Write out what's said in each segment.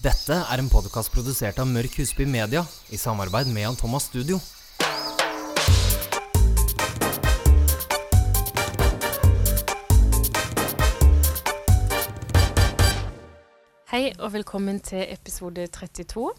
Dette er en podkast produsert av Mørk Husby Media i samarbeid med Jan Thomas Studio. Hei og velkommen til episode 32.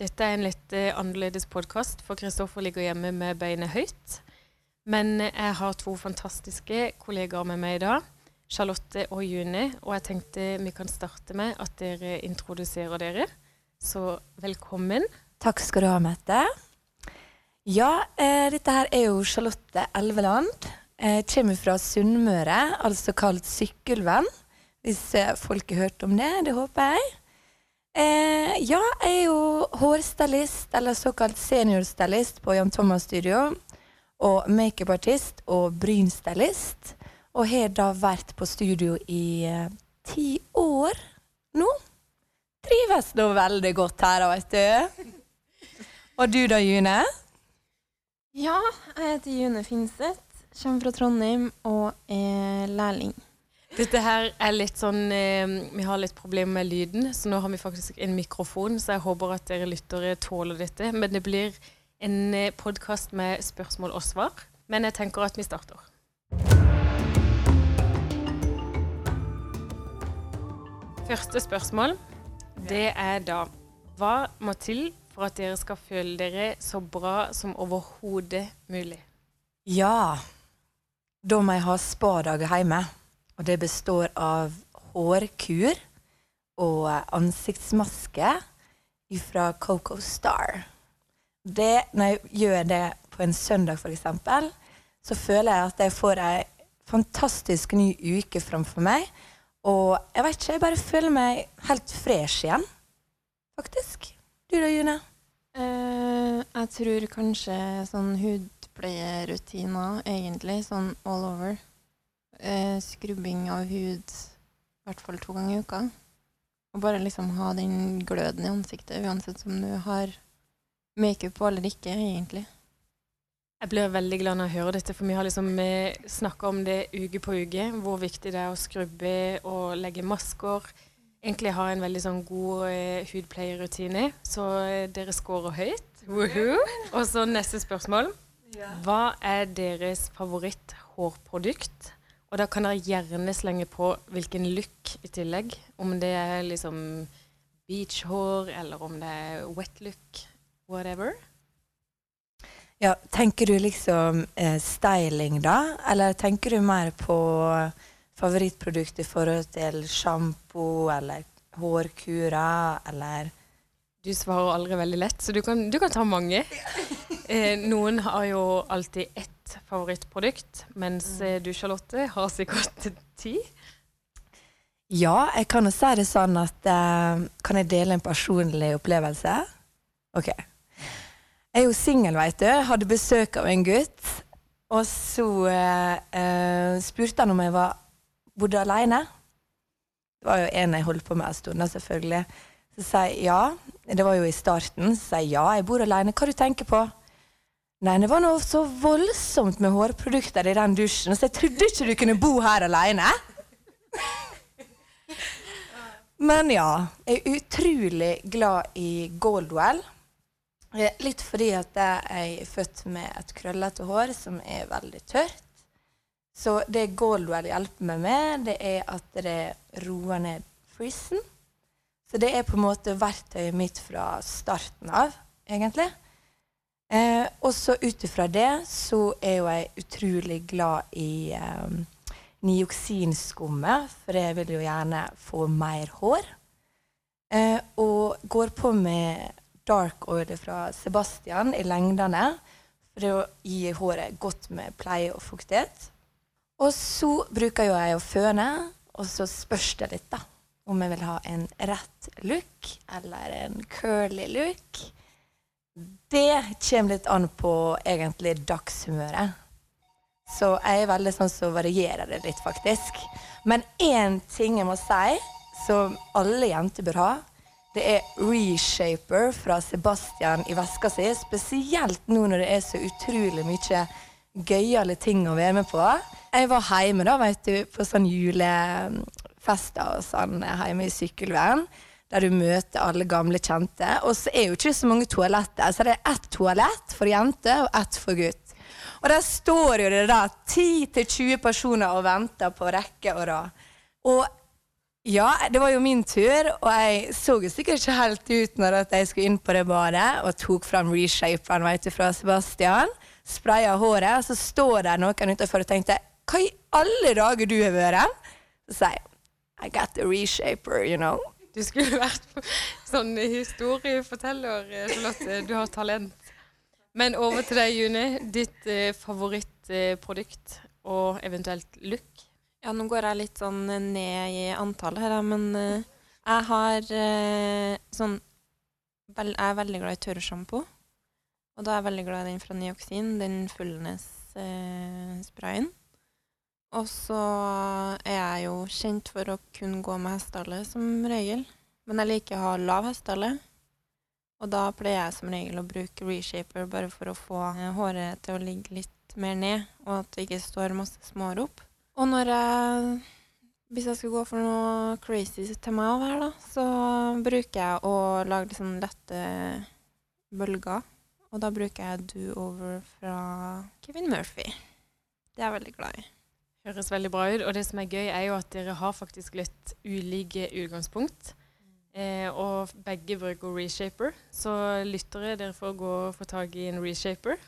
Dette er en litt eh, annerledes podkast, for Kristoffer ligger hjemme med beinet høyt. Men jeg har to fantastiske kollegaer med meg i dag. Charlotte og Juni, Og jeg tenkte vi kan starte med at dere introduserer dere. Så velkommen. Takk skal du ha, Mette. Ja, eh, dette her er jo Charlotte Elveland. Jeg kommer fra Sunnmøre, altså kalt Sykkelvenn. Hvis eh, folk har hørt om det. Det håper jeg. Eh, ja, jeg er jo hårstylist, eller såkalt seniorstylist på Jan Thomas Studio. Og makeupartist og brynstylist. Og har da vært på studio i eh, ti år nå. Trives nå veldig godt her, veit vet du. Og du da, June? Ja, jeg heter June Finseth, kommer fra Trondheim og er lærling. Dette her er litt sånn eh, Vi har litt problemer med lyden, så nå har vi faktisk en mikrofon, så jeg håper at dere lyttere tåler dette. Men det blir en eh, podkast med spørsmål og svar. Men jeg tenker at vi starter. Første spørsmål, det er da Hva må til for at dere skal føle dere så bra som overhodet mulig? Ja, da må jeg ha spadag hjemme. Og det består av hårkur og ansiktsmaske fra Coco Star. Det, når jeg gjør det på en søndag, f.eks., så føler jeg at jeg får ei fantastisk ny uke framfor meg. Og jeg vet ikke, jeg bare føler meg helt fresh igjen, faktisk. Du da, June? Uh, jeg tror kanskje sånn hudpleierutiner, egentlig, sånn all over. Uh, skrubbing av hud i hvert fall to ganger i uka. Og bare liksom ha den gløden i ansiktet, uansett om du har makeup på eller ikke, egentlig. Jeg blir veldig glad når jeg hører dette, for vi har liksom snakka om det uke på uke. Hvor viktig det er å skrubbe og legge masker. Egentlig har jeg en veldig sånn god eh, hudpleierrutine. Så uh, dere scorer høyt. Woohoo! Og så neste spørsmål. Hva er deres favoritt-hårprodukt? Og da kan dere gjerne slenge på hvilken look i tillegg. Om det er liksom beachhår, eller om det er wet look, whatever. Ja, tenker du liksom eh, styling, da? Eller tenker du mer på favorittprodukt i forhold til sjampo eller hårkurer, eller Du svarer aldri veldig lett, så du kan, du kan ta mange. Eh, noen har jo alltid ett favorittprodukt, mens eh, du, Charlotte, har sikkert ti. Ja, jeg kan jo si det sånn at eh, Kan jeg dele en personlig opplevelse? OK. Jeg er jo singel, veit du. Hadde besøk av en gutt. Og så eh, spurte han om jeg var, bodde aleine. Det var jo en jeg holdt på med en stund, selvfølgelig. Så sa jeg ja. Det var jo i starten. Så sa jeg ja, jeg bor aleine. Hva du tenker på? Nei, det var noe så voldsomt med hårprodukter i den dusjen, så jeg trodde ikke du kunne bo her aleine. Men ja, jeg er utrolig glad i Goldwell. Litt fordi at jeg er født med et krøllete hår som er veldig tørt. Så det Goldwell hjelper meg med, det er at det roer ned frisen. Så det er på en måte verktøyet mitt fra starten av, egentlig. Eh, og så ut ifra det så er jo jeg utrolig glad i eh, nioksinskummet, for jeg vil jo gjerne få mer hår. Eh, og går på med dark oil fra Sebastian i lengdene for å gi håret godt med pleie og fuktighet. Og så bruker jo jeg å føne, og så spørs det litt, da. Om jeg vil ha en rett look eller en curly look. Det kommer litt an på egentlig dagshumøret. Så jeg er veldig sånn som så varierer det litt, faktisk. Men én ting jeg må si, som alle jenter bør ha, det er Reshaper fra Sebastian i veska si. Spesielt nå når det er så utrolig mye gøyale ting å være med på. Jeg var hjemme da, vet du, på sånn julefester og sånn hjemme i sykkelveien, der du møter alle gamle kjente. Og så er jo ikke så mange toaletter, så det er ett toalett for jente og ett for gutt. Og der står jo det da 10-20 personer og venter på rekke og rad. Og ja, det var jo min tur, og jeg så jo sikkert ikke helt ut når jeg skulle inn på det badet, og tok fram reshaperen vet du, fra Sebastian. Spraya håret, og så står der noen utenfor og tenkte Hva i alle dager du har vært? Så sier jeg I got the reshaper, you know. Du skulle vært sånn historieforteller, Charlotte. Du har talent. Men over til deg, June. Ditt eh, favorittprodukt eh, og eventuelt look? Ja, nå går jeg litt sånn ned i antall her, men eh, jeg har eh, sånn Jeg er veldig glad i tørrsjampo. Og da er jeg veldig glad i den fra Nioxin, den fullness-sprayen. Eh, og så er jeg jo kjent for å kun gå med hestehale som regel. Men jeg liker å ha lav hestehale. Og da pleier jeg som regel å bruke reshaper bare for å få håret til å ligge litt mer ned, og at det ikke står masse småhår opp. Og når jeg Hvis jeg skal gå for noe crazy til meg òg her, da, så bruker jeg å lage litt sånn lette bølger. Og da bruker jeg Do Over fra Kevin Murphy. Det er jeg veldig glad i. Høres veldig bra ut. Og det som er gøy, er jo at dere har faktisk litt ulike utgangspunkt. Eh, og begge bruker reshaper. Så lyttere, dere får gå og få tak i en reshaper.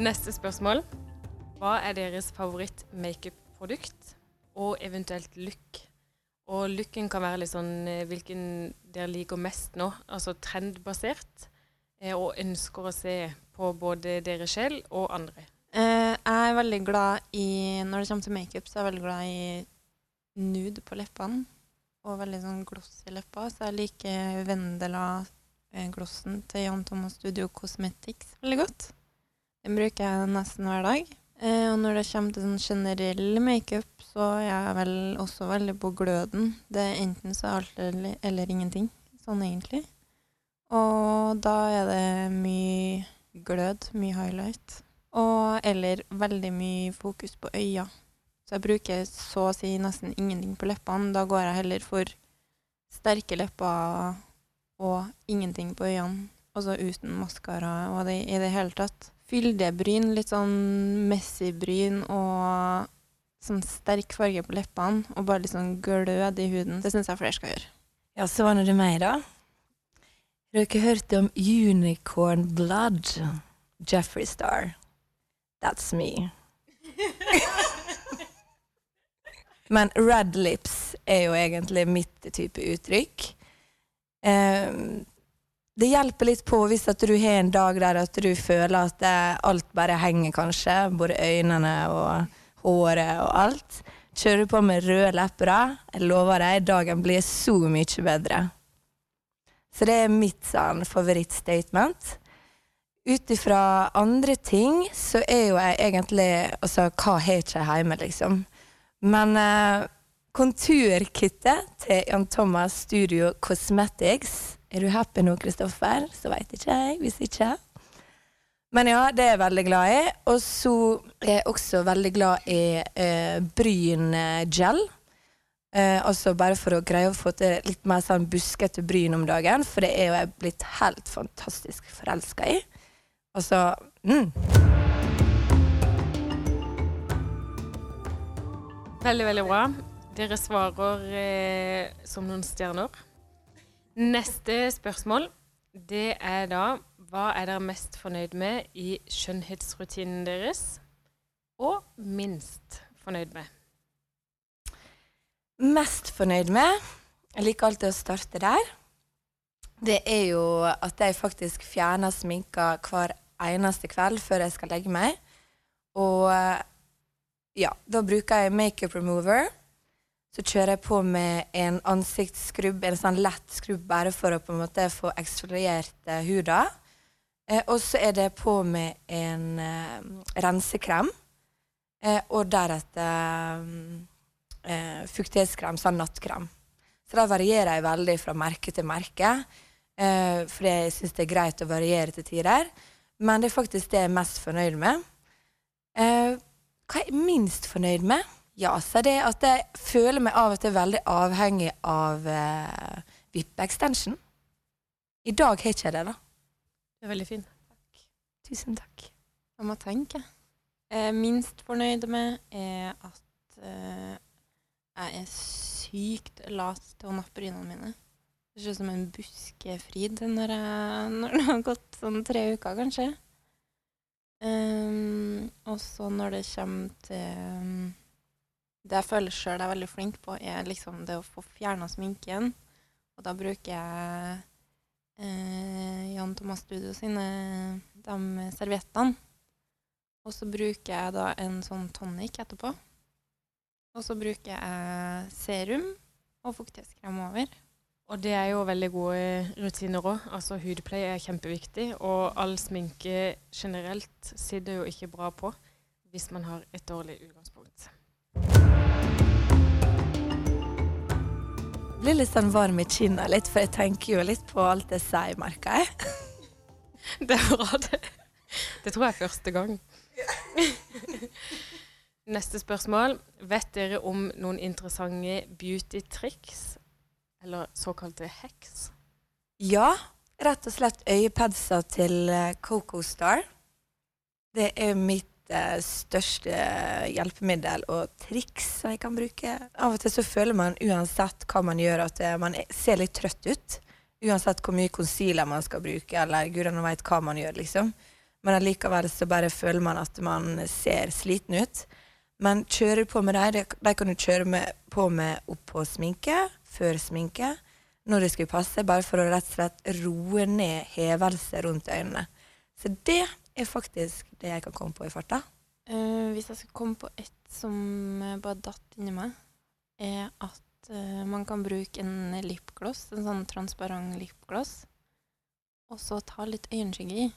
Neste spørsmål. Hva er deres favoritt-makeup-produkt, og eventuelt look? Og looken kan være litt sånn eh, hvilken dere liker mest nå, altså trendbasert, eh, og ønsker å se på både dere selv og andre? Uh, jeg er veldig glad i Når det kommer til makeup, så er jeg veldig glad i nude på leppene. Og veldig sånn gloss i leppa. Så jeg liker Vendela-glossen til Jan Thomas Studio Cosmetics veldig godt. Den bruker jeg nesten hver dag. Eh, og når det kommer til sånn generell makeup, så er jeg vel også veldig på gløden. Det er enten så alt eller, eller ingenting, sånn egentlig. Og da er det mye glød, mye highlight. Og eller veldig mye fokus på øya. Så jeg bruker så å si nesten ingenting på leppene. Da går jeg heller for sterke lepper og ingenting på øynene. Altså uten maskara og det i det hele tatt. Fyldebryn, litt sånn Messi-bryn og sånn sterk farge på leppene. Og bare litt sånn glød i huden. Det syns jeg flere skal gjøre. Ja, så var det meg, da. Har dere hørt om Unicorn Blood? Jeffrey Star. That's me. Men red lips er jo egentlig mitt type uttrykk. Um, det hjelper litt på hvis at du har en dag der at du føler at det, alt bare henger, kanskje. Både øynene og håret og alt. Kjører du på med røde lepper, jeg lover deg, dagen blir så mye bedre. Så det er mitt sånn, favorittstatement. Ut ifra andre ting så er jo jeg egentlig Altså, hva har jeg hjemme, liksom? Men eh, konturkittet til Jan Thomas Studio Cosmetics Er du happy nå, Kristoffer? Så veit ikke jeg, hvis ikke. Men ja, det er jeg veldig glad i. Og så er jeg også veldig glad i eh, Bryn-gel. Eh, altså bare for å greie å få til litt mer sånn buskete bryn om dagen, for det er jo jeg blitt helt fantastisk forelska i. Altså mm. Veldig, veldig bra. Dere svarer eh, som noen stjerner. Neste spørsmål, det er da hva er dere mest fornøyd med i skjønnhetsrutinen deres, og minst fornøyd med? mest fornøyd med, jeg liker alltid å starte der, det er jo at jeg faktisk fjerner sminka hver eneste kveld før jeg skal legge meg. Og ja, da bruker jeg makeup remover. Så kjører jeg på med en ansiktsskrubb, en sånn lett skrubb, bare for å på en måte få eksfoliert uh, huda. Eh, og så er det på med en eh, rensekrem. Eh, og deretter um, eh, fuktighetskrem, sånn nattkrem. Så da varierer jeg veldig fra merke til merke, eh, fordi jeg syns det er greit å variere til tider. Men det er faktisk det jeg er mest fornøyd med. Eh, hva er jeg minst fornøyd med? Ja, så det at jeg føler meg av og til veldig avhengig av uh, vippe-extension. I dag har ikke jeg det, da. Det er veldig fin. Tusen takk. Jeg må tenke. Jeg er minst fornøyd med er at eh, jeg er sykt lat til å nappe brynene mine. Det ser ut som en buskefrid når, jeg, når det har gått sånn tre uker, kanskje. Um, og så når det kommer til um, Det jeg føler sjøl jeg er veldig flink på, er liksom det å få fjerna sminken. Og da bruker jeg eh, Jan Thomas Studio sine de serviettene. Og så bruker jeg da en sånn tonic etterpå. Og så bruker jeg serum og fuktighetskrem over. Og det er jo veldig gode rutiner òg. Altså hudpleie er kjempeviktig. Og all sminke generelt sitter jo ikke bra på hvis man har et dårlig utgangspunkt. Blir litt sånn varm i kinna litt, for jeg tenker jo litt på alt jeg sier, merker jeg. Det er bra, det. Det tror jeg er første gang. Neste spørsmål. Vet dere om noen interessante beauty-triks, eller såkalte heks? Ja, rett og slett øyepadser til eh, Coco Star. Det er mitt største hjelpemiddel og triks jeg kan bruke. Av og til så føler man uansett hva man gjør, at eh, man ser litt trøtt ut. Uansett hvor mye concealer man skal bruke, eller gudene veit hva man gjør, liksom. Men allikevel så bare føler man at man ser sliten ut. Men kjører du på med dem, de kan du kjøre med, på med oppå sminke, før sminke, når det skulle passe, bare for å rett og slett roe ned hevelse rundt øynene. Så det er faktisk det jeg kan komme på i farta. Uh, hvis jeg skal komme på ett som bare datt inni meg, er at uh, man kan bruke en lipgloss, en sånn transparent lipgloss, og så ta litt øyenskygge i.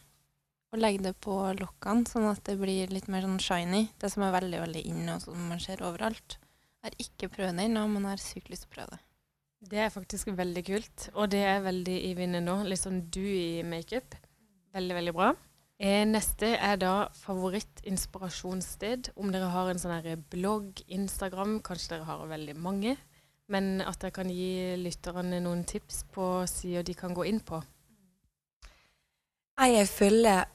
Og legge det på lokkene, sånn at det blir litt mer sånn shiny. Det som er veldig veldig inne, og som man ser overalt. Jeg har ikke prøvd det ennå, men jeg har sykt lyst til å prøve det. Det er faktisk veldig kult, og det er veldig i vinden nå. Litt sånn i makeup. Veldig, veldig bra. Eh, neste er da favorittinspirasjonssted. Om dere har en sånn blogg, Instagram, kanskje dere har veldig mange. Men at dere kan gi lytterne noen tips på sider de kan gå inn på. Jeg følger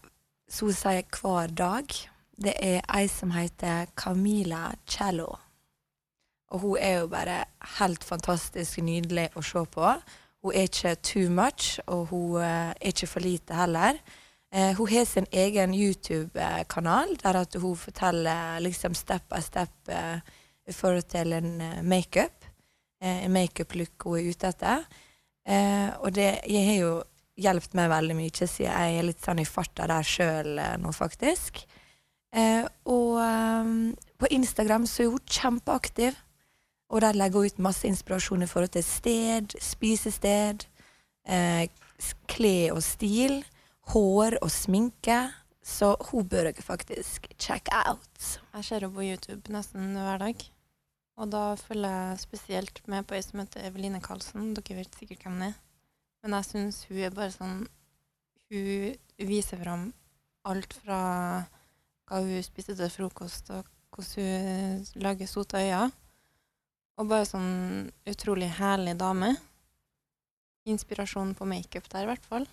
så å si hver dag, det er ei som heter Camila Cello. Og hun er jo bare helt fantastisk nydelig å se på. Hun er ikke too much, og hun eh, er ikke for lite heller. Eh, hun har sin egen YouTube-kanal, der hun forteller liksom step by step eh, i forhold til en eh, makeup. Eh, en makeup-look hun er ute etter. Eh, og det har jo hjulpet meg veldig mye, siden jeg er litt sånn i farta der sjøl nå, faktisk. Eh, og eh, på Instagram så er hun kjempeaktiv. Og der legger hun ut masse inspirasjon i forhold til sted, spisested, eh, kle og stil, hår og sminke. Så hun bør dere faktisk check out. Jeg ser henne på YouTube nesten hver dag. Og da følger jeg spesielt med på ei som heter Eveline Karlsen. Dere vet sikkert hvem hun er. Men jeg syns hun er bare sånn Hun viser fram alt fra hva hun spiste til frokost, og hvordan hun lager sota øyne. Og bare sånn utrolig herlig dame. Inspirasjon på makeup der, i hvert fall.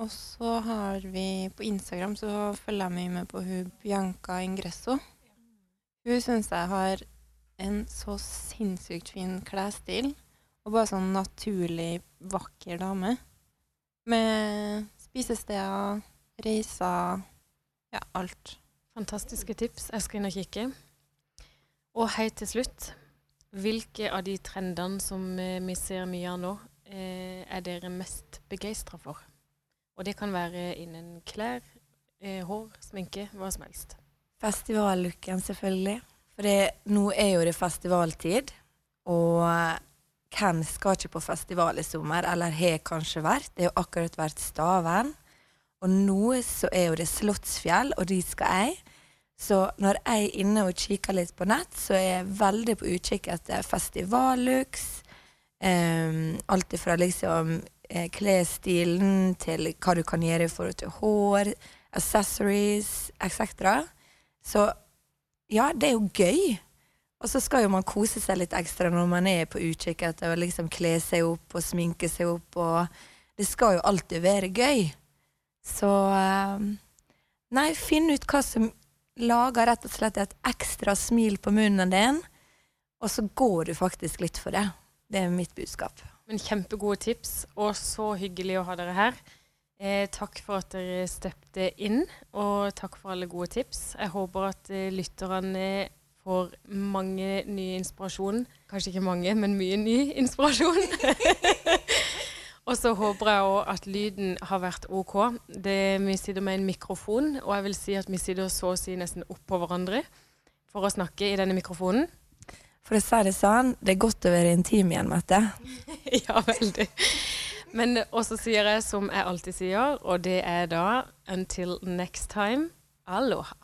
Og så har vi på Instagram så følger jeg mye med på hun Bianca Ingresso. Hun syns jeg har en så sinnssykt fin klesstil. Og bare sånn naturlig vakker dame. Med spisesteder, reiser, ja, alt. Fantastiske tips. Jeg skal inn og kikke. Og helt til slutt, hvilke av de trendene som eh, vi ser mye av nå, eh, er dere mest begeistra for? Og det kan være innen klær, eh, hår, sminke, hva som helst. Festivallooken, selvfølgelig. For det, nå er jo det festivaltid. Og hvem skal ikke på festival i sommer, eller har kanskje vært? Det har jo akkurat vært Staven. Og nå så er jo det Slottsfjell, og dit skal jeg. Så når jeg er inne og kikker litt på nett, så er jeg veldig på utkikk etter festivallooks. Um, alt ifra liksom eh, klesstilen til hva du kan gjøre i forhold til hår, accessories etc. Så ja, det er jo gøy. Og så skal jo man kose seg litt ekstra når man er på utkikk etter å liksom kle seg opp og sminke seg opp. Og det skal jo alltid være gøy. Så eh, Nei, finn ut hva som lager rett og slett et ekstra smil på munnen din, og så går du faktisk litt for det. Det er mitt budskap. Men kjempegode tips, og så hyggelig å ha dere her. Eh, takk for at dere steppte inn, og takk for alle gode tips. Jeg håper at eh, lytterne får mange ny inspirasjon. Kanskje ikke mange, men mye ny inspirasjon. og så håper jeg òg at lyden har vært OK. Det, vi sitter med en mikrofon, og jeg vil si at vi sitter så å si nesten oppå hverandre for å snakke i denne mikrofonen. For si det sånn, det er godt å være intim igjen, Mette. ja, veldig. Men også sier jeg som jeg alltid sier, og det er da until next time, aloha.